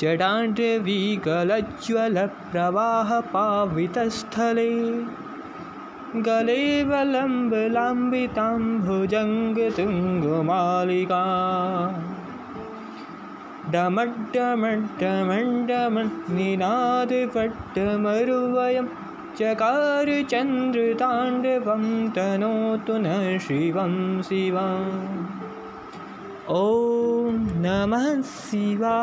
जडाण्ड्रवीगलज्ज्वलप्रवाहपावितस्थले। गलेवलम्बलाम्बितां भुजङ्गतुङ्गमालिका डमड्डमड्डमण्डमनिनादपट्टमरुवयं चकारचन्द्रताण्डवं तनोतु न शिवं शिवम् ॐ नमः शिवा